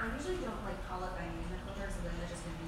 I usually don't like call it by name in filters, and then I just confuse